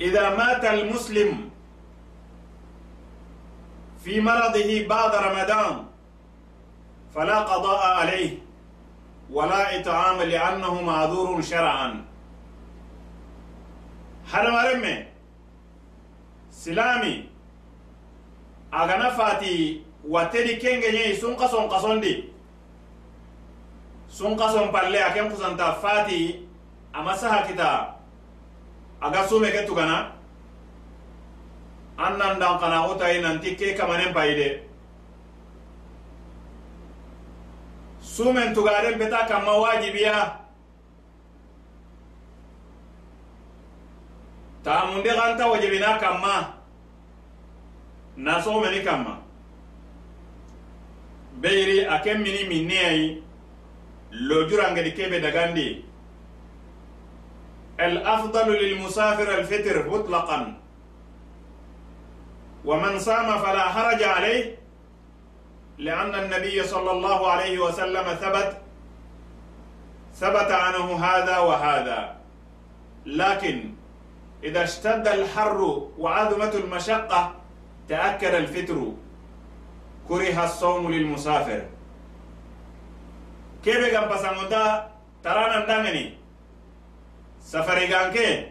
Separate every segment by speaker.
Speaker 1: إذا مات المسلم في مرضه بعد رمضان فلا قضاء عليه ولا إطعام لأنه معذور شرعا. حرم رمي سلامي. أغنى فاتي واتدي كنجي سنقص قصون دي سنقص بالله أكيم قصنتا فاتي. أما سها aga sume ke tugana. An nan kana wo tayi nanti ke kamanen bayi de sumen tugaren beta kamma wajibiya taamunde ganta wajibina kamma nasogomeni kamma beyiri a ke mini minneyayi lojurangedi kebe dagandi. الأفضل للمسافر الفطر مطلقا. ومن صام فلا حرج عليه لأن النبي صلى الله عليه وسلم ثبت ثبت عنه هذا وهذا. لكن إذا اشتد الحر وعظمت المشقة تأكد الفطر كره الصوم للمسافر. كيف بسامونتا ترانا دانغني safari ganke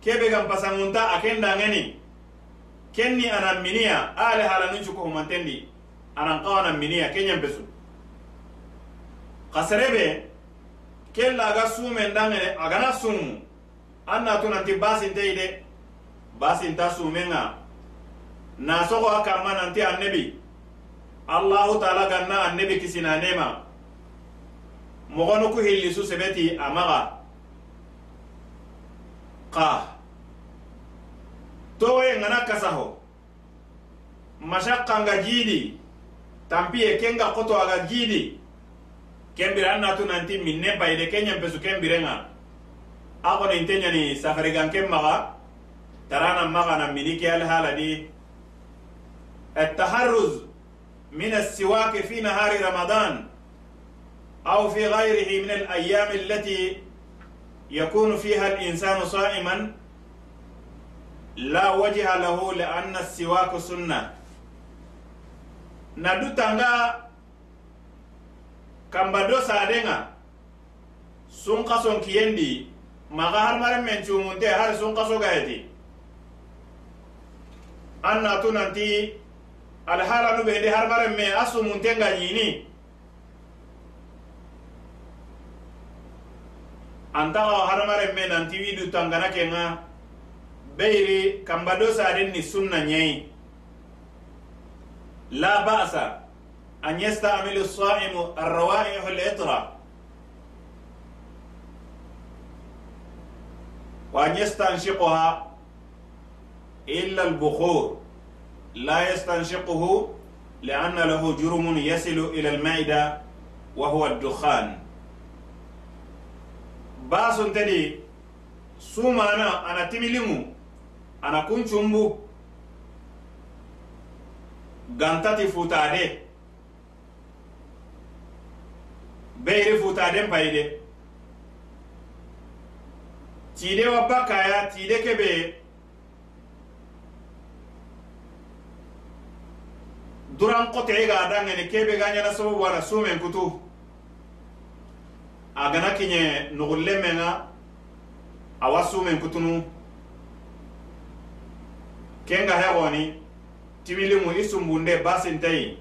Speaker 1: kebe gam pasangunta aken dangeni kenni anan miniya ale halanu ko mantendi. Anan qawana miniya kenyan besu kaserebe ken laga sumen dangene agana sumu. An natu nanti basintei de basinta sumenga na sogo a kamma nanti annebi. Allahu taala ganna annebi kisinanema mogonu ku hillisu sebeti amaga. Ka toye ngana kasaho mashakka nga jiidi tampiye kenga koto aga jiidi kembire an natu nanti minne bayde kenyampesu kembirenga a kono inte ñani safariganken maga tarana maga na mini ke alhaladi التحرز من السواك في نهار رمضان أو في غيره من الأيام التي يكون فيها الإنسان صائما wajha lahu li anna siwaku sunna na dutanga kamba do sadenga sun kason kiyendi maga har mare men cumunte har sun kaso gayeti an natu nanti alhala nu bende har mare me asumunte nga nyini antaga har mare me nanti widu tangana kenga. بيري كم بدو سارين سنة نيي لا بأس أن يستعمل الصائم الروائح الإطرة وأن يستنشقها إلا البخور لا يستنشقه لأن له جرم يصل إلى المعدة وهو الدخان basonteni sumana ana timilimu ana kuncumbu gantati futade beyri futaden payide tide wa bakaya tide kebe. Duran qotiiga adangeni kebe ganyana sababu wana sumen kutu agana kinye nugulle menga awa sumen kutunu kenga hegoni timilimu i sumbunde basintayi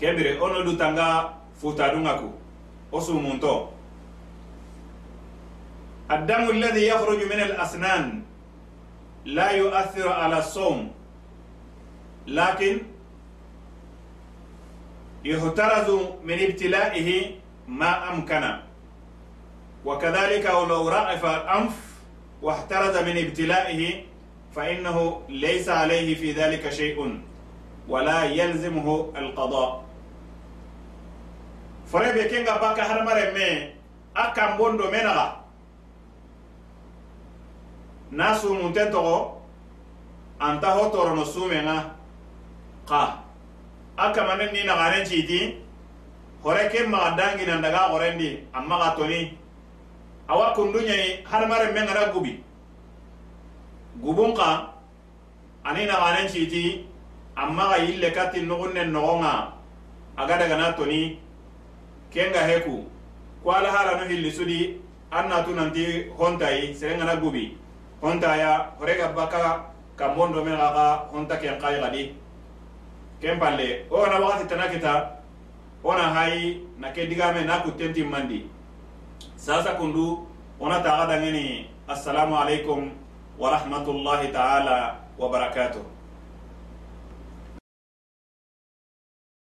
Speaker 1: kebire ono du tanga futadunga ku o sumunto الدم الذي يخرج من الأسنان لا يؤثر على الصوم لكن يحترز من ابتلائه ما أمكن. وكذلك لو رأف الأنف واحترز من ابتلائه فإنه ليس عليه في ذلك شيء ولا يلزمه القضاء. فريب يكينغا باكا هرمار مي أكا مبوندو منغا. ناسو منتنتغو أنتهو تورنو سومنغا قا أكا منن نينغانين جيدين hore ke maga dangina daga gorendi amma ga toni. Awa kundunyai harmare men ngara gubi. Gubun ka ani naganen citi amma ga yille kati nugunnen nogonga aga daga na toni. Kenga heku ko ala hala no hilli sudi anna tu nanti hontai serengana gubi. Honta ya horega baka kambondo me ga honta ken kai gadi. Ken o na wakati tanakita ona hayi na ke digame na kuttenti mandi. Sasa kundu wona taxa dangeni assalamu alaikum warahmatullahi taala wabarakatuh